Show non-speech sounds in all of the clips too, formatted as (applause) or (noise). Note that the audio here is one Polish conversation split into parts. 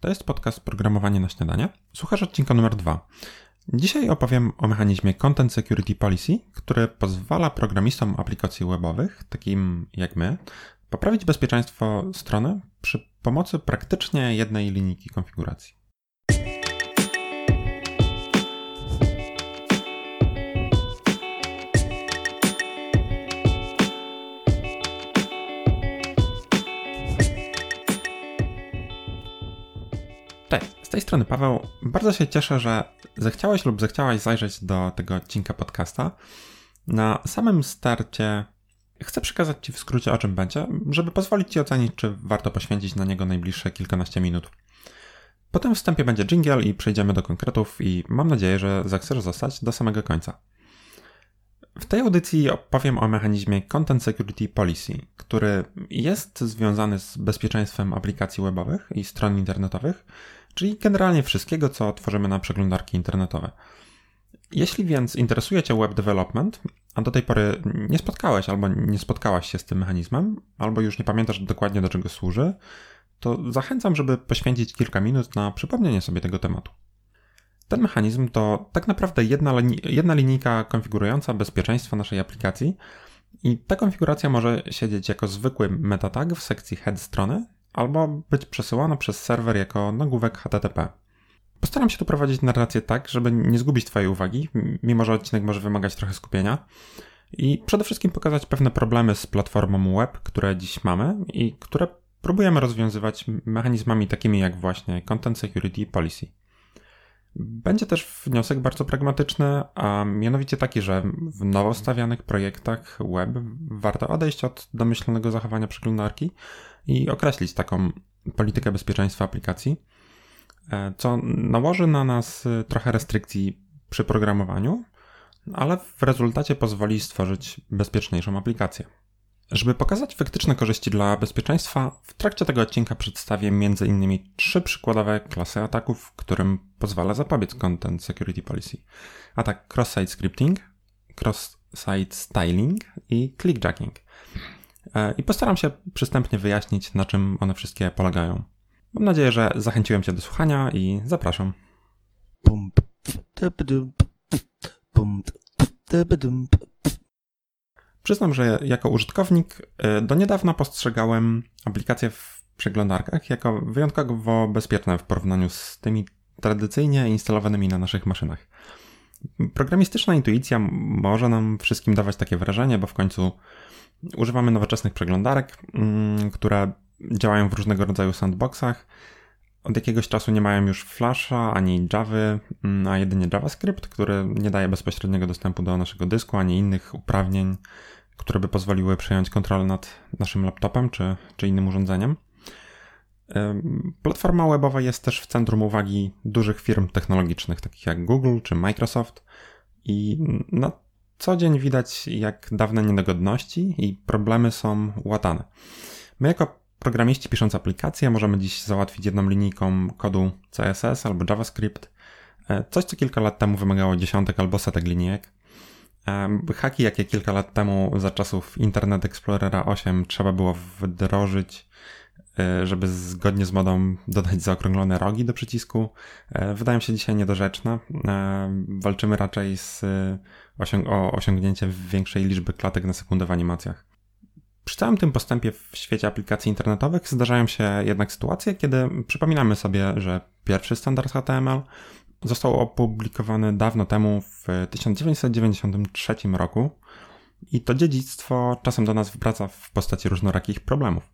To jest podcast Programowanie na śniadanie. Słuchasz odcinka numer dwa. Dzisiaj opowiem o mechanizmie Content Security Policy, który pozwala programistom aplikacji webowych, takim jak my, poprawić bezpieczeństwo strony przy pomocy praktycznie jednej linijki konfiguracji. Z tej strony Paweł. Bardzo się cieszę, że zechciałeś lub zechciałaś zajrzeć do tego odcinka podcasta. Na samym starcie chcę przekazać Ci w skrócie o czym będzie, żeby pozwolić Ci ocenić, czy warto poświęcić na niego najbliższe kilkanaście minut. Po tym wstępie będzie jingle i przejdziemy do konkretów i mam nadzieję, że zechcesz zostać do samego końca. W tej audycji opowiem o mechanizmie Content Security Policy, który jest związany z bezpieczeństwem aplikacji webowych i stron internetowych, czyli generalnie wszystkiego, co tworzymy na przeglądarki internetowe. Jeśli więc interesuje Cię web development, a do tej pory nie spotkałeś albo nie spotkałaś się z tym mechanizmem, albo już nie pamiętasz dokładnie do czego służy, to zachęcam, żeby poświęcić kilka minut na przypomnienie sobie tego tematu. Ten mechanizm to tak naprawdę jedna, jedna linijka konfigurująca bezpieczeństwo naszej aplikacji i ta konfiguracja może siedzieć jako zwykły metatag w sekcji head strony albo być przesyłana przez serwer jako nagłówek HTTP. Postaram się tu prowadzić narrację tak, żeby nie zgubić Twojej uwagi, mimo że odcinek może wymagać trochę skupienia. I przede wszystkim pokazać pewne problemy z platformą web, które dziś mamy i które próbujemy rozwiązywać mechanizmami takimi jak właśnie Content Security Policy. Będzie też wniosek bardzo pragmatyczny, a mianowicie taki, że w nowo stawianych projektach web warto odejść od domyślnego zachowania przeglądarki i określić taką politykę bezpieczeństwa aplikacji, e, co nałoży na nas trochę restrykcji przy programowaniu, ale w rezultacie pozwoli stworzyć bezpieczniejszą aplikację. Żeby pokazać faktyczne korzyści dla bezpieczeństwa, w trakcie tego odcinka przedstawię m.in. trzy przykładowe klasy ataków, którym pozwala zapobiec Content Security Policy. Atak cross-site scripting, cross-site styling i clickjacking. E, I postaram się przystępnie wyjaśnić, na czym one wszystkie polegają. Mam nadzieję, że zachęciłem Cię do słuchania i zapraszam. Przyznam, że jako użytkownik e, do niedawna postrzegałem aplikacje w przeglądarkach jako wyjątkowo bezpieczne w porównaniu z tymi tradycyjnie instalowanymi na naszych maszynach. Programistyczna intuicja może nam wszystkim dawać takie wrażenie, bo w końcu używamy nowoczesnych przeglądarek, mm, które działają w różnego rodzaju sandboxach. Od jakiegoś czasu nie mają już Flasha ani Java, mm, a jedynie JavaScript, który nie daje bezpośredniego dostępu do naszego dysku ani innych uprawnień, które by pozwoliły przejąć kontrolę nad naszym laptopem czy, czy innym urządzeniem. Platforma webowa jest też w centrum uwagi dużych firm technologicznych, takich jak Google czy Microsoft, i na co dzień widać, jak dawne niedogodności i problemy są łatane. My, jako programiści pisząc aplikacje, możemy dziś załatwić jedną linijką kodu CSS albo JavaScript, e, coś co kilka lat temu wymagało dziesiątek albo setek linijek. Haki, jakie kilka lat temu za czasów Internet Explorera 8 trzeba było wdrożyć, żeby zgodnie z modą dodać zaokrąglone rogi do przycisku, e, wydają się dzisiaj niedorzeczne. E, walczymy raczej z osiąg o osiągnięcie większej liczby klatek na sekundę w animacjach. Przy całym tym postępie w świecie aplikacji internetowych zdarzają się jednak sytuacje, kiedy przypominamy sobie, że pierwszy standard HTML został opublikowany dawno temu w 1993 roku i to dziedzictwo czasem do nas wraca w postaci różnorakich problemów.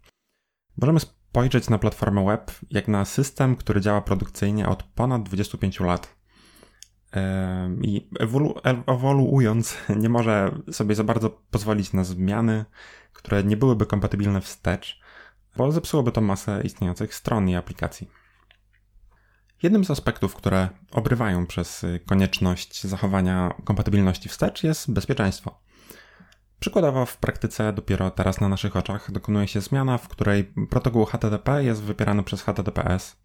Możemy spojrzeć na platformę web jak na system, który działa produkcyjnie od ponad 25 lat. I ewolu ewoluując, (laughs) nie może sobie za bardzo pozwolić na zmiany, które nie byłyby kompatybilne wstecz, bo zepsułoby to masę istniejących stron i aplikacji. Jednym z aspektów, które obrywają przez konieczność zachowania kompatybilności wstecz jest bezpieczeństwo. Przykładowo w praktyce dopiero teraz na naszych oczach dokonuje się zmiana, w której protokół HTTP jest wypierany przez HTTPS.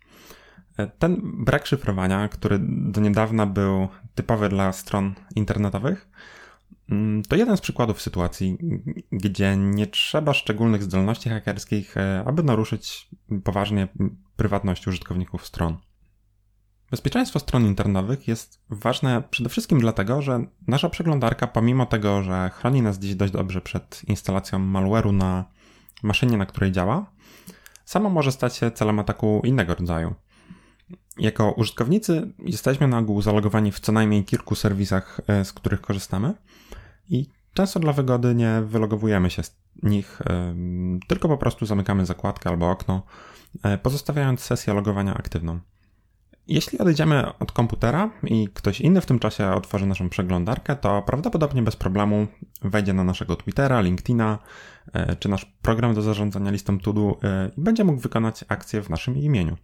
Ten brak szyfrowania, który do niedawna był typowy dla stron internetowych, Mm, to jeden z przykładów sytuacji, gdzie nie trzeba szczególnych zdolności hakerskich, e, aby naruszyć poważnie prywatność użytkowników stron. Bezpieczeństwo stron internetowych jest ważne przede wszystkim dlatego, że nasza przeglądarka, pomimo tego, że chroni nas dziś dość dobrze przed instalacją malware'u na maszynie, na której działa, sama może stać się celem ataku innego rodzaju. Jako użytkownicy jesteśmy na ogół zalogowani w co najmniej kilku serwisach, e, z których korzystamy i często dla wygody nie wylogowujemy się z nich, e, tylko po prostu zamykamy zakładkę albo okno, e, pozostawiając sesję logowania aktywną. Jeśli odejdziemy od komputera i ktoś inny w tym czasie otworzy naszą przeglądarkę, to prawdopodobnie bez problemu wejdzie na naszego Twittera, LinkedIna czy nasz program do zarządzania listą to i będzie mógł wykonać akcję w naszym imieniu.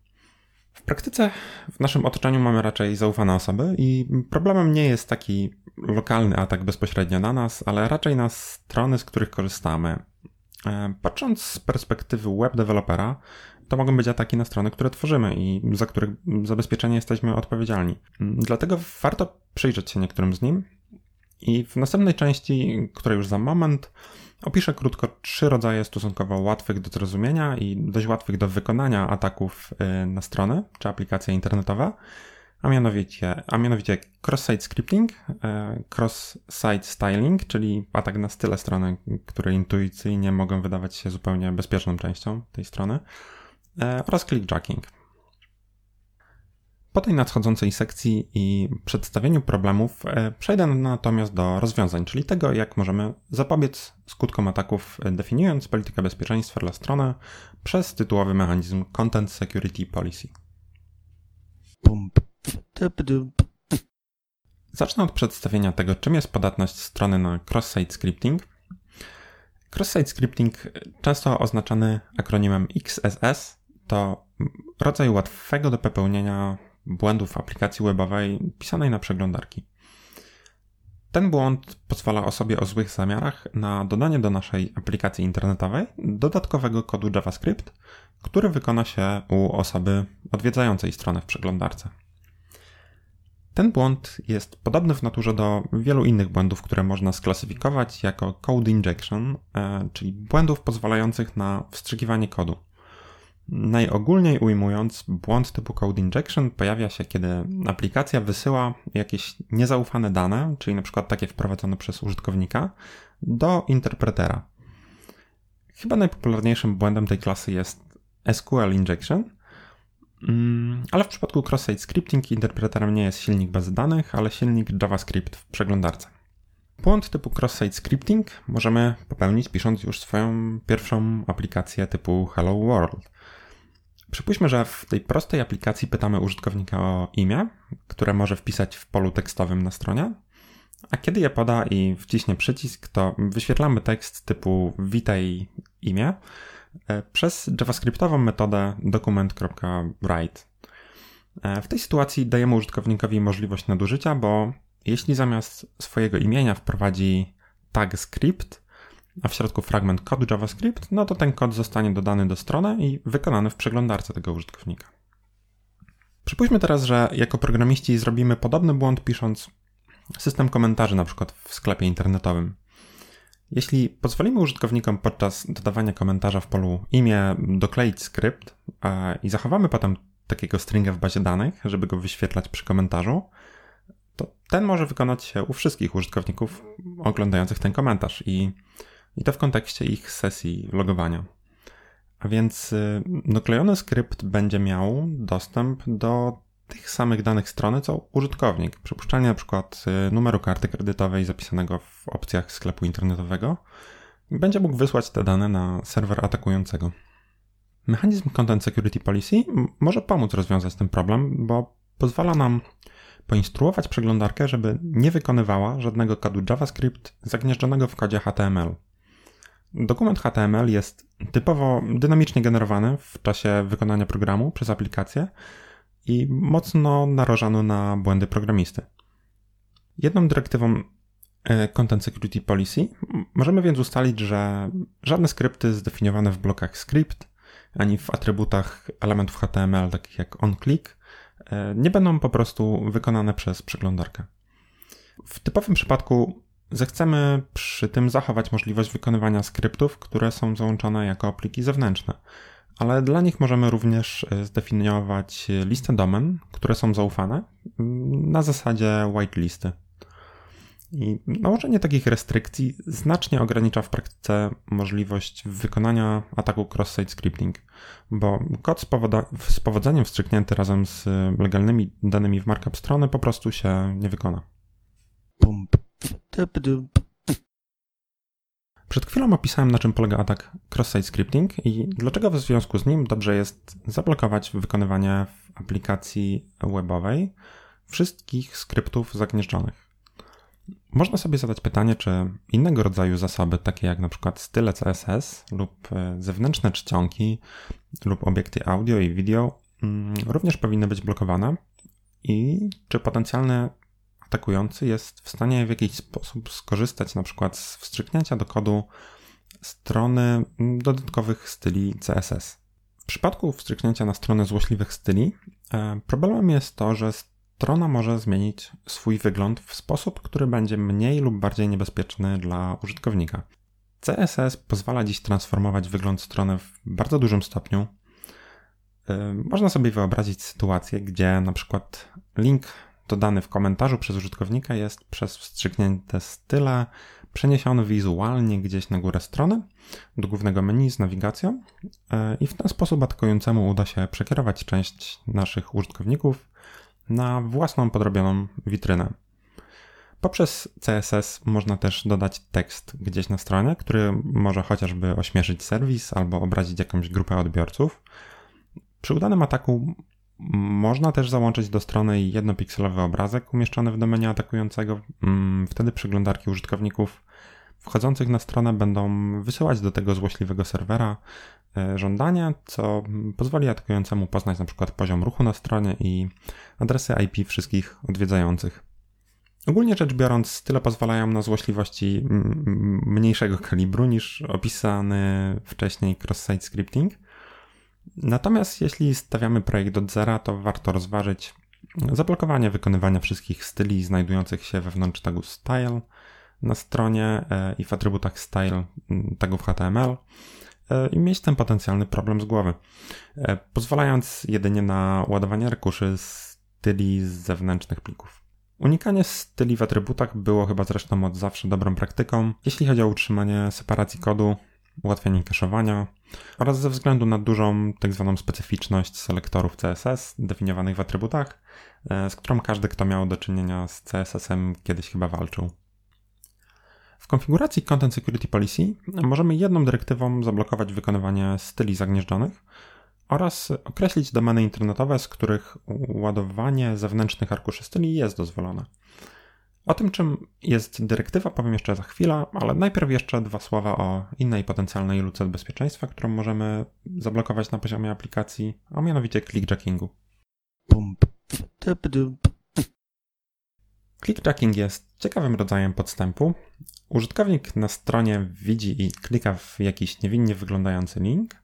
W praktyce w naszym otoczeniu mamy raczej zaufane osoby i problemem nie jest taki lokalny atak bezpośrednio na nas, ale raczej na strony, z których korzystamy. E, patrząc z perspektywy web dewelopera, to mogą być ataki na strony, które tworzymy i za których zabezpieczenie jesteśmy odpowiedzialni. Dlatego warto przyjrzeć się niektórym z nim i w następnej części, której już za moment, Opiszę krótko trzy rodzaje stosunkowo łatwych do zrozumienia i dość łatwych do wykonania ataków y, na strony czy aplikacje internetowe, a mianowicie, a mianowicie cross-site scripting, y, cross-site styling, czyli atak na style strony, które intuicyjnie mogą wydawać się zupełnie bezpieczną częścią tej strony, oraz clickjacking. Po tej nadchodzącej sekcji i przedstawieniu problemów e, przejdę natomiast do rozwiązań, czyli tego, jak możemy zapobiec skutkom ataków, e, definiując politykę bezpieczeństwa dla strony przez tytułowy mechanizm Content Security Policy. Zacznę od przedstawienia tego, czym jest podatność strony na cross-site scripting. Cross-site scripting, e, często oznaczany akronimem XSS, to rodzaj łatwego do popełnienia błędów aplikacji webowej pisanej na przeglądarki. Ten błąd pozwala osobie o złych zamiarach na dodanie do naszej aplikacji internetowej dodatkowego kodu JavaScript, który wykona się u osoby odwiedzającej stronę w przeglądarce. Ten błąd jest podobny w naturze do wielu innych błędów, które można sklasyfikować jako code injection, e, czyli błędów pozwalających na wstrzykiwanie kodu. Najogólniej ujmując, błąd typu code injection pojawia się, kiedy aplikacja wysyła jakieś niezaufane dane, czyli na przykład takie wprowadzone przez użytkownika, do interpretera. Chyba najpopularniejszym błędem tej klasy jest SQL injection, mm, ale w przypadku cross-site scripting interpreterem nie jest silnik bazy danych, ale silnik JavaScript w przeglądarce. Błąd typu cross-site scripting możemy popełnić pisząc już swoją pierwszą aplikację typu Hello World. Przypuśćmy, że w tej prostej aplikacji pytamy użytkownika o imię, które może wpisać w polu tekstowym na stronie, a kiedy je poda i wciśnie przycisk, to wyświetlamy tekst typu witaj imię e, przez javascriptową metodę document.write. E, w tej sytuacji dajemy użytkownikowi możliwość nadużycia, bo jeśli zamiast swojego imienia wprowadzi tag script, a w środku fragment kodu JavaScript, no to ten kod zostanie dodany do strony i wykonany w przeglądarce tego użytkownika. Przypuśćmy teraz, że jako programiści zrobimy podobny błąd pisząc system komentarzy na przykład w sklepie internetowym. Jeśli pozwolimy użytkownikom podczas dodawania komentarza w polu imię dokleić skrypt i zachowamy potem takiego stringa w bazie danych, żeby go wyświetlać przy komentarzu, to ten może wykonać się u wszystkich użytkowników oglądających ten komentarz i i to w kontekście ich sesji logowania. A więc y, doklejony skrypt będzie miał dostęp do tych samych danych strony, co użytkownik. Przypuszczalnie na przykład y, numeru karty kredytowej zapisanego w opcjach sklepu internetowego będzie mógł wysłać te dane na serwer atakującego. Mechanizm Content Security Policy może pomóc rozwiązać ten problem, bo pozwala nam poinstruować przeglądarkę, żeby nie wykonywała żadnego kodu JavaScript zagnieżdżonego w kodzie HTML. Dokument HTML jest typowo dynamicznie generowany w czasie wykonania programu przez aplikację i mocno narażany na błędy programisty. Jedną dyrektywą e, Content Security Policy możemy więc ustalić, że żadne skrypty zdefiniowane w blokach script ani w atrybutach elementów HTML takich jak onClick e, nie będą po prostu wykonane przez przeglądarkę. W typowym przypadku zechcemy przy tym zachować możliwość wykonywania skryptów, które są załączone jako pliki zewnętrzne. Ale dla nich możemy również e, zdefiniować listę domen, które są zaufane mm, na zasadzie whitelisty. I nałożenie takich restrykcji znacznie ogranicza w praktyce możliwość wykonania ataku cross-site scripting, bo kod z, powoda- z powodzeniem wstrzyknięty razem z legalnymi danymi w markup strony po prostu się nie wykona. Przed chwilą opisałem, na czym polega atak cross-site scripting i dlaczego w związku z nim dobrze jest zablokować wykonywanie w aplikacji webowej wszystkich skryptów zagnieżdżonych. Można sobie zadać pytanie, czy innego rodzaju zasoby, takie jak przykład style CSS lub e, zewnętrzne czcionki lub obiekty audio i video, mm, również powinny być blokowane i czy potencjalny atakujący jest w stanie w jakiś sposób skorzystać na przykład z wstrzyknięcia do kodu strony dodatkowych styli CSS. W przypadku wstrzyknięcia na stronę złośliwych styli, e, problemem jest to, że strona może zmienić swój wygląd w sposób, który będzie mniej lub bardziej niebezpieczny dla użytkownika. CSS pozwala dziś transformować wygląd strony w bardzo dużym stopniu. Y, można sobie wyobrazić sytuację, gdzie na przykład link dodany w komentarzu przez użytkownika jest przez wstrzyknięte style przeniesiony wizualnie gdzieś na górę strony do głównego menu z nawigacją y, i w ten sposób atakującemu uda się przekierować część naszych użytkowników na własną podrobioną witrynę. Poprzez CSS można też dodać tekst gdzieś na stronie, który może chociażby ośmieszyć serwis albo obrazić jakąś grupę odbiorców. Przy udanym ataku można też załączyć do strony jednopikselowy obrazek umieszczony w domenie atakującego. Mm, wtedy przeglądarki użytkowników wchodzących na stronę będą wysyłać do tego złośliwego serwera E, żądania, co pozwoli atakującemu poznać na przykład poziom ruchu na stronie i adresy IP wszystkich odwiedzających. Ogólnie rzecz biorąc, style pozwalają na złośliwości mniejszego kalibru niż opisany wcześniej cross-site scripting. Natomiast jeśli stawiamy projekt od zera, to warto rozważyć zablokowanie wykonywania wszystkich styli znajdujących się wewnątrz tagu style na stronie e, i w atrybutach style tagów HTML E, i mieć ten potencjalny problem z głowy, e, pozwalając jedynie na ładowanie rekuszy styli z zewnętrznych plików. Unikanie styli w atrybutach było chyba zresztą od zawsze dobrą praktyką, jeśli chodzi o utrzymanie separacji kodu, ułatwienie cache'owania oraz ze względu na dużą tzw. Tak specyficzność selektorów CSS definiowanych w atrybutach, e, z którą każdy, kto miał do czynienia z CSS-em kiedyś chyba walczył. W konfiguracji Content Security Policy możemy jedną dyrektywą zablokować wykonywanie styli zagnieżdżonych oraz określić domeny internetowe, z których ładowanie zewnętrznych arkuszy styli jest dozwolone. O tym, czym jest dyrektywa, powiem jeszcze za chwilę, ale najpierw jeszcze dwa słowa o innej potencjalnej luce bezpieczeństwa, którą możemy zablokować na poziomie aplikacji, a mianowicie clickjackingu. Clickjacking jest ciekawym rodzajem podstępu, Użytkownik na stronie widzi i klika w jakiś niewinnie wyglądający link,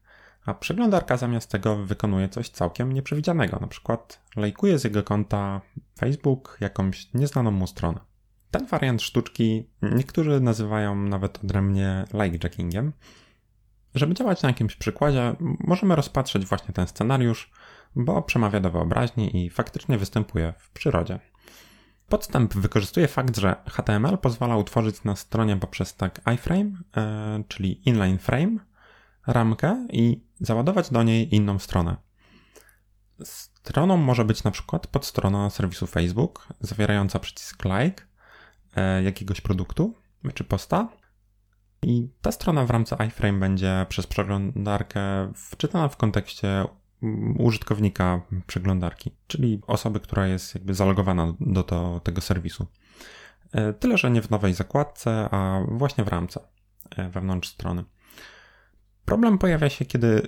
a przeglądarka zamiast tego wykonuje coś całkiem nieprzewidzianego, na przykład lajkuje z jego konta Facebook jakąś nieznaną mu stronę. Ten wariant sztuczki niektórzy nazywają nawet odrębnie likejackingiem. Żeby działać na jakimś przykładzie, możemy rozpatrzeć właśnie ten scenariusz, bo przemawia do wyobraźni i faktycznie występuje w przyrodzie. Podstęp wykorzystuje fakt, że HTML pozwala utworzyć na stronie poprzez tag iframe, e, czyli inline frame, ramkę i załadować do niej inną stronę. Stroną może być na przykład podstrona serwisu Facebook, zawierająca przycisk like jakiegoś produktu czy posta. I ta strona w ramce iframe będzie przez przeglądarkę wczytana w kontekście użytkownika przeglądarki, czyli osoby, która jest jakby zalogowana do, do tego serwisu. E, tyle, że nie w nowej zakładce, a właśnie w ramce e, wewnątrz strony. Problem pojawia się, kiedy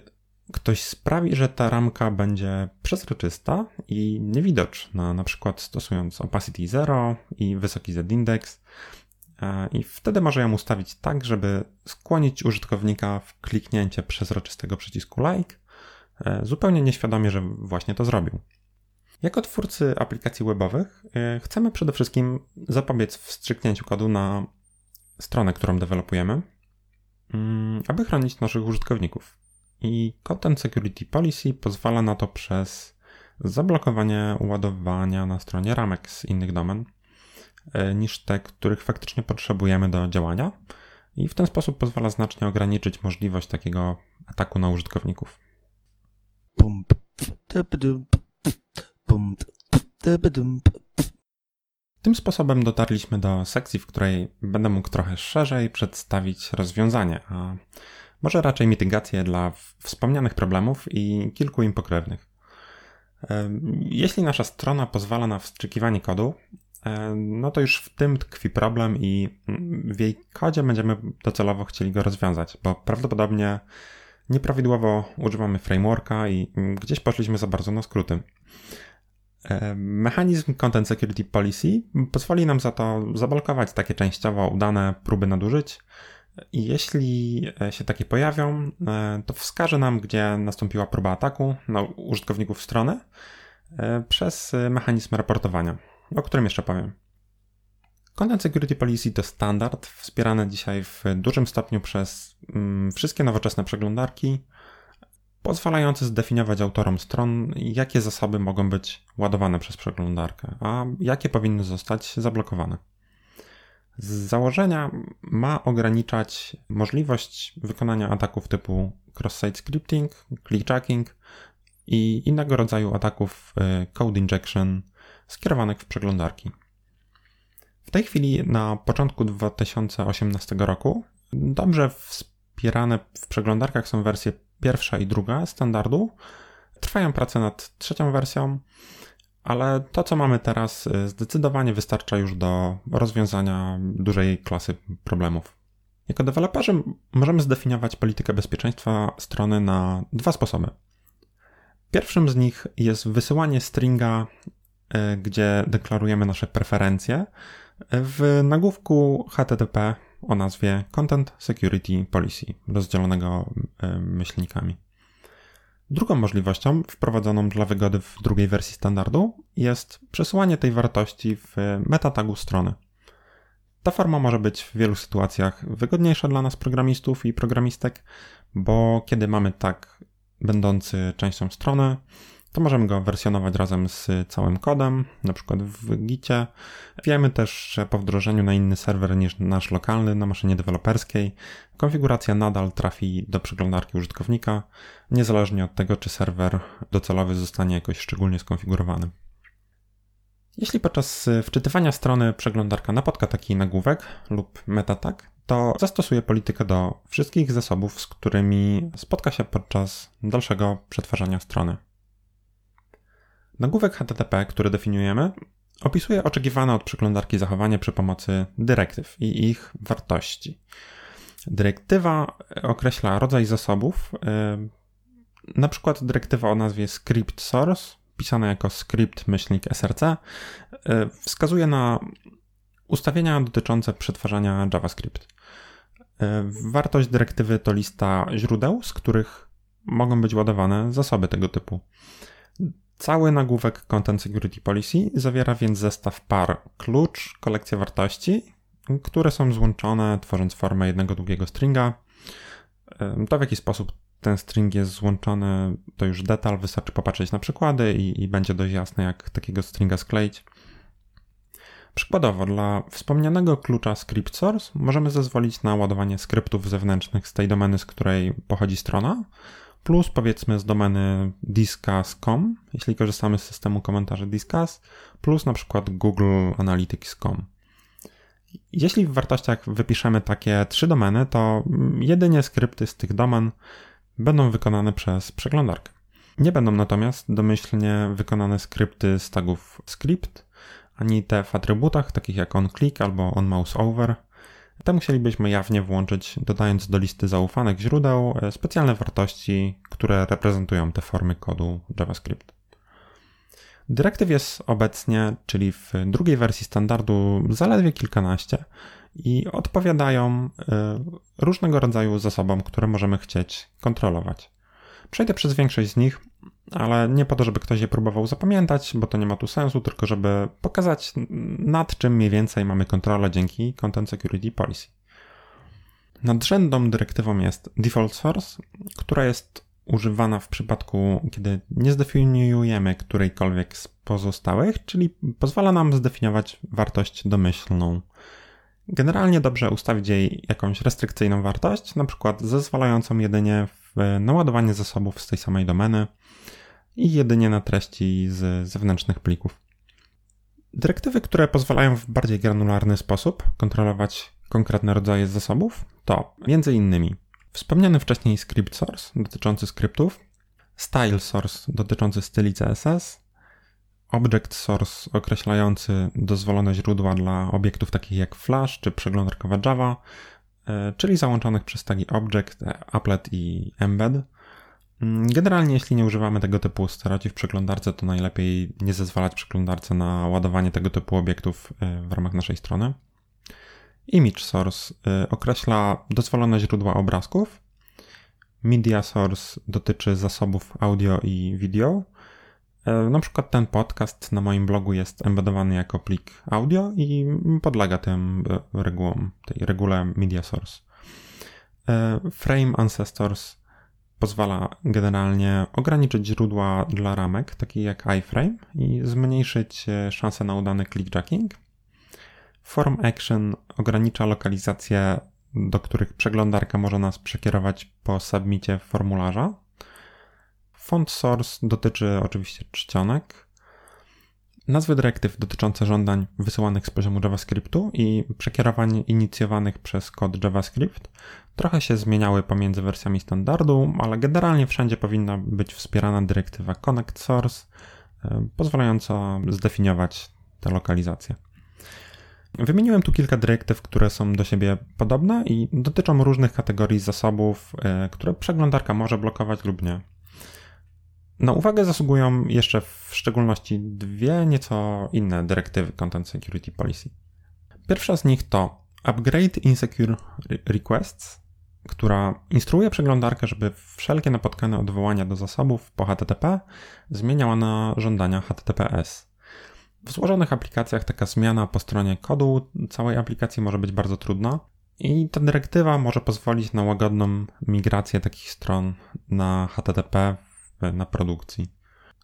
ktoś sprawi, że ta ramka będzie przezroczysta i niewidoczna, na przykład stosując opacity 0 i wysoki z-index. E, I wtedy może ją ustawić tak, żeby skłonić użytkownika w kliknięcie przezroczystego przycisku like E, zupełnie nieświadomie, że właśnie to zrobił. Jako twórcy aplikacji webowych e, chcemy przede wszystkim zapobiec wstrzyknięciu kodu na stronę, którą dewelopujemy, mm, aby chronić naszych użytkowników. I Content Security Policy pozwala na to przez zablokowanie ładowania na stronie ramek z innych domen e, niż te, których faktycznie potrzebujemy do działania. I w ten sposób pozwala znacznie ograniczyć możliwość takiego ataku na użytkowników. Tym sposobem dotarliśmy do sekcji, w której będę mógł trochę szerzej przedstawić rozwiązanie, a może raczej mitygację dla wspomnianych problemów i kilku im pokrewnych. Jeśli nasza strona pozwala na wstrzykiwanie kodu, no to już w tym tkwi problem i w jej kodzie będziemy docelowo chcieli go rozwiązać, bo prawdopodobnie nieprawidłowo używamy frameworka i gdzieś poszliśmy za bardzo na skróty. Mechanizm Content Security Policy pozwoli nam za to zablokować takie częściowo udane próby nadużyć. I jeśli e, się takie pojawią, e, to wskaże nam, gdzie nastąpiła próba ataku na użytkowników strony e, przez mechanizm raportowania, o którym jeszcze powiem. Content Security Policy to standard wspierany dzisiaj w dużym stopniu przez mm, wszystkie nowoczesne przeglądarki, pozwalający zdefiniować autorom stron, jakie zasoby mogą być ładowane przez przeglądarkę, a jakie powinny zostać zablokowane. Z założenia ma ograniczać możliwość wykonania ataków typu cross-site scripting, click-jacking i innego rodzaju ataków y, code injection skierowanych w przeglądarki. W tej chwili, na początku 2018 roku, dobrze wspierane w przeglądarkach są wersje pierwsza i druga standardu. Trwają prace nad trzecią wersją, ale to, co mamy teraz, y, zdecydowanie wystarcza już do rozwiązania dużej klasy problemów. Jako deweloperzy możemy zdefiniować politykę bezpieczeństwa strony na dwa sposoby. Pierwszym z nich jest wysyłanie stringa, y, gdzie deklarujemy nasze preferencje w nagłówku HTTP o nazwie Content Security Policy, rozdzielonego y, myślnikami. Drugą możliwością, wprowadzoną dla wygody w drugiej wersji standardu, jest przesyłanie tej wartości w metatagu strony. Ta forma może być w wielu sytuacjach wygodniejsza dla nas programistów i programistek, bo kiedy mamy tag będący częścią strony, to możemy go wersjonować razem z całym kodem, na przykład w Gicie. Wiemy też, że po wdrożeniu na inny serwer niż nasz lokalny, na maszynie deweloperskiej, konfiguracja nadal trafi do przeglądarki użytkownika, niezależnie od tego, czy serwer docelowy zostanie jakoś szczególnie skonfigurowany. Jeśli podczas wczytywania strony przeglądarka napotka taki nagłówek lub metatag, to zastosuje politykę do wszystkich zasobów, z którymi spotka się podczas dalszego przetwarzania strony. Nagłówek HTTP, który definiujemy, opisuje oczekiwane od przeglądarki zachowanie przy pomocy dyrektyw i ich wartości. Dyrektywa określa rodzaj zasobów, y, na przykład dyrektywa o nazwie script source, pisana jako script myślnik src, y, wskazuje na ustawienia dotyczące przetwarzania JavaScript. Wartość dyrektywy to lista źródeł, z których mogą być ładowane zasoby tego typu. Cały nagłówek Content Security Policy zawiera więc zestaw par klucz, kolekcja wartości, które są złączone, tworząc formę jednego długiego stringa. To w jaki sposób ten string jest złączony, to już detal, wystarczy popatrzeć na przykłady i, i będzie dość jasne, jak takiego stringa skleić. Przykładowo, dla wspomnianego klucza script source możemy zezwolić na ładowanie skryptów zewnętrznych z tej domeny, z której pochodzi strona, plus powiedzmy z domeny discuss.com, jeśli korzystamy z systemu komentarzy Discuss, plus na przykład Google Analytics.com. Jeśli w wartościach wypiszemy takie trzy domeny, to jedynie skrypty z tych domen będą wykonane przez przeglądarkę. Nie będą natomiast domyślnie wykonane skrypty z tagów script, ani te w atrybutach, takich jak onClick albo onMouseOver, te musielibyśmy jawnie włączyć, dodając do listy zaufanych źródeł e, specjalne wartości, które reprezentują te formy kodu JavaScript. Dyrektyw jest obecnie, czyli w drugiej wersji standardu, zaledwie kilkanaście i odpowiadają e, różnego rodzaju zasobom, które możemy chcieć kontrolować. Przejdę przez większość z nich, ale nie po to, żeby ktoś je próbował zapamiętać, bo to nie ma tu sensu, tylko żeby pokazać nad czym mniej więcej mamy kontrolę dzięki Content Security Policy. Nadrzędną dyrektywą jest default source, która jest używana w przypadku, kiedy nie zdefiniujemy którejkolwiek z pozostałych, czyli pozwala nam zdefiniować wartość domyślną. Generalnie dobrze ustawić jej jakąś restrykcyjną wartość, na przykład zezwalającą jedynie w naładowanie zasobów z tej samej domeny i jedynie na treści z zewnętrznych plików. Dyrektywy, które pozwalają w bardziej granularny sposób kontrolować konkretne rodzaje zasobów, to m.in. wspomniany wcześniej script source dotyczący skryptów, style source dotyczący styli CSS, object source określający dozwolone źródła dla obiektów takich jak Flash czy przeglądarkowa Java, czyli załączonych przez tagi object, applet i embed. Mm, generalnie, jeśli nie używamy tego typu staroci w przeglądarce, to najlepiej nie zezwalać przeglądarce na ładowanie tego typu obiektów e, w ramach naszej strony. Image source e, określa dozwolone źródła obrazków. Media source dotyczy zasobów audio i video. E, na przykład ten podcast na moim blogu jest embedowany jako plik audio i podlega tym regułom, tej regule media source. Frame ancestors pozwala generalnie ograniczyć źródła dla ramek, takie jak iframe i zmniejszyć e, szanse na udany clickjacking. Form action ogranicza lokalizację, do których przeglądarka może nas przekierować po submicie formularza. Font source dotyczy oczywiście czcionek. Nazwy dyrektyw dotyczące żądań wysyłanych z poziomu JavaScriptu i przekierowań inicjowanych przez kod JavaScript trochę się zmieniały pomiędzy wersjami standardu, ale generalnie wszędzie powinna być wspierana dyrektywa Connect Source, e, pozwalająca zdefiniować te lokalizacje. Wymieniłem tu kilka dyrektyw, które są do siebie podobne i dotyczą różnych kategorii zasobów, e, które przeglądarka może blokować lub nie. Na uwagę zasługują jeszcze w szczególności dwie nieco inne dyrektywy Content Security Policy. Pierwsza z nich to Upgrade Insecure Requests, która instruuje przeglądarkę, żeby wszelkie napotkane odwołania do zasobów po HTTP zmieniała na żądania HTTPS. W złożonych aplikacjach taka zmiana po stronie kodu całej aplikacji może być bardzo trudna i ta dyrektywa może pozwolić na łagodną migrację takich stron na HTTP na produkcji.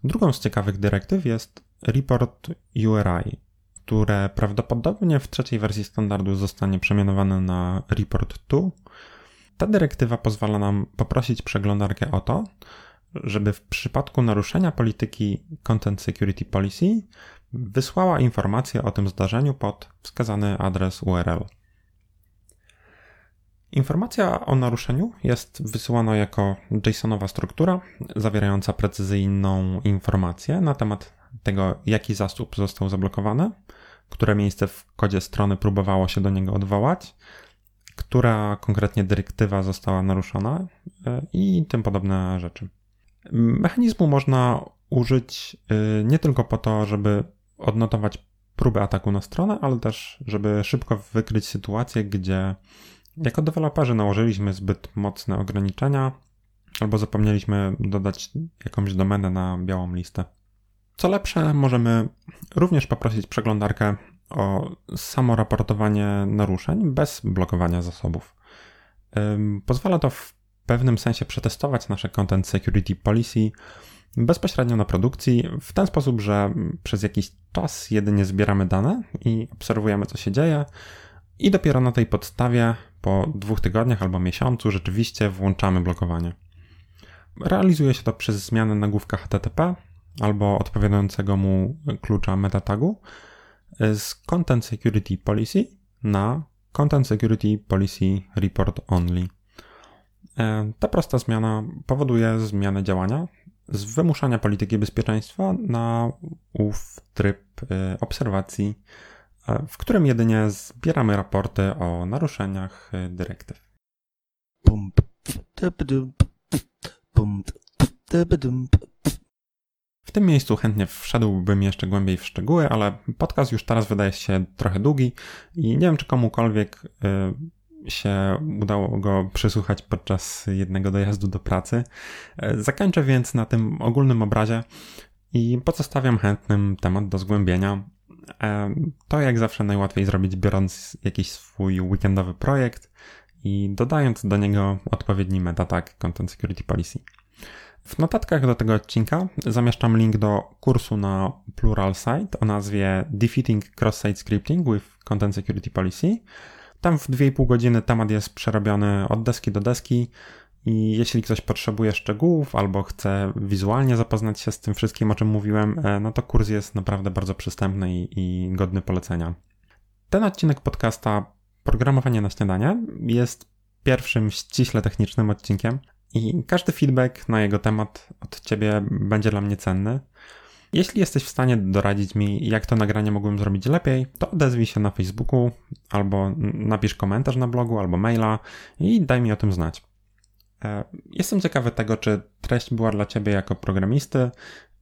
Drugą z ciekawych dyrektyw jest Report URI, które prawdopodobnie w trzeciej wersji standardu zostanie przemianowane na Report 2. Ta dyrektywa pozwala nam poprosić przeglądarkę o to, żeby w przypadku naruszenia polityki Content Security Policy wysłała informację o tym zdarzeniu pod wskazany adres URL. Informacja o naruszeniu jest wysyłana jako JSONowa struktura zawierająca precyzyjną informację na temat tego, jaki zasób został zablokowany, które miejsce w kodzie strony próbowało się do niego odwołać, która konkretnie dyrektywa została naruszona e, i tym podobne rzeczy. Mechanizmu można użyć e, nie tylko po to, żeby odnotować próbę ataku na stronę, ale też, żeby szybko wykryć sytuację, gdzie jako deweloperzy nałożyliśmy zbyt mocne ograniczenia albo zapomnieliśmy dodać jakąś domenę na białą listę. Co lepsze, możemy również poprosić przeglądarkę o samo raportowanie naruszeń bez blokowania zasobów. Pozwala to w pewnym sensie przetestować nasze Content Security Policy bezpośrednio na produkcji, w ten sposób, że przez jakiś czas jedynie zbieramy dane i obserwujemy, co się dzieje, i dopiero na tej podstawie po dwóch tygodniach albo miesiącu rzeczywiście włączamy blokowanie. Realizuje się to przez zmianę nagłówka HTTP albo odpowiadającego mu klucza metatagu z Content Security Policy na Content Security Policy Report Only. E, ta prosta zmiana powoduje zmianę działania z wymuszania polityki bezpieczeństwa na ów tryb e, obserwacji w którym jedynie zbieramy raporty o naruszeniach dyrektyw. W tym miejscu chętnie wszedłbym jeszcze głębiej w szczegóły, ale podcast już teraz wydaje się trochę długi i nie wiem, czy komukolwiek y, się udało go przesłuchać podczas jednego dojazdu do pracy. Y, zakończę więc na tym ogólnym obrazie i pozostawiam chętnym temat do zgłębienia to jak zawsze najłatwiej zrobić, biorąc jakiś swój weekendowy projekt i dodając do niego odpowiedni metatag Content Security Policy. W notatkach do tego odcinka zamieszczam link do kursu na Pluralsight o nazwie Defeating Cross-Site Scripting with Content Security Policy. Tam w 2,5 godziny temat jest przerobiony od deski do deski i jeśli ktoś potrzebuje szczegółów albo chce wizualnie zapoznać się z tym wszystkim, o czym mówiłem, e, no to kurs jest naprawdę bardzo przystępny i, i godny polecenia. Ten odcinek podcasta Programowanie na śniadanie jest pierwszym ściśle technicznym odcinkiem i każdy feedback na jego temat od Ciebie będzie dla mnie cenny. Jeśli jesteś w stanie doradzić mi, jak to nagranie mogłem zrobić lepiej, to odezwij się na Facebooku albo napisz komentarz na blogu albo maila i daj mi o tym znać. E, jestem ciekawy tego, czy treść była dla Ciebie jako programisty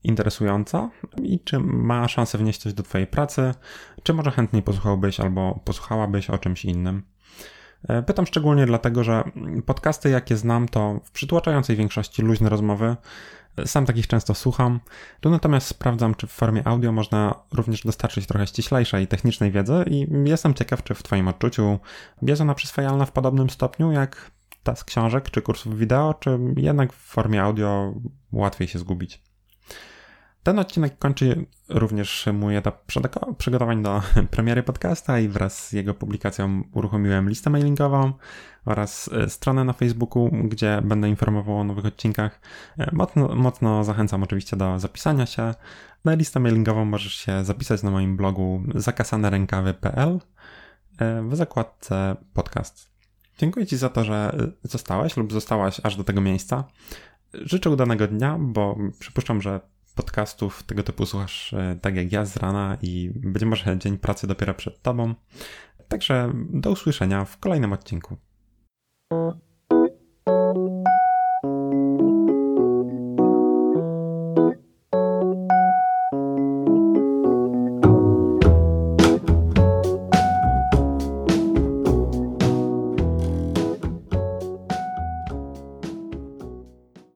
interesująca i czy ma szansę wnieść coś do Twojej pracy, czy może chętniej posłuchałbyś albo posłuchałabyś o czymś innym. E, pytam szczególnie dlatego, że podcasty, jakie znam, to w przytłaczającej większości luźne rozmowy. Sam takich często słucham. Tu natomiast sprawdzam, czy w formie audio można również dostarczyć trochę ściślejszej technicznej wiedzy i jestem ciekaw, czy w Twoim odczuciu jest ona przyswajalna w podobnym stopniu jak ta z książek czy kursów wideo, czy jednak w formie audio łatwiej się zgubić. Ten odcinek kończy również mój etap przygotowań do (laughs) premiery podcasta i wraz z jego publikacją uruchomiłem listę mailingową oraz e, stronę na Facebooku, gdzie będę informował o nowych odcinkach. E, mocno, mocno zachęcam oczywiście do zapisania się. Na listę mailingową możesz się zapisać na moim blogu zakasanerękawy.pl e, w zakładce podcast. Dziękuję Ci za to, że zostałeś lub zostałaś aż do tego miejsca. Życzę udanego dnia, bo przypuszczam, że podcastów tego typu słuchasz e, tak jak ja z rana i być może dzień pracy dopiero przed tobą. Także do usłyszenia w kolejnym odcinku.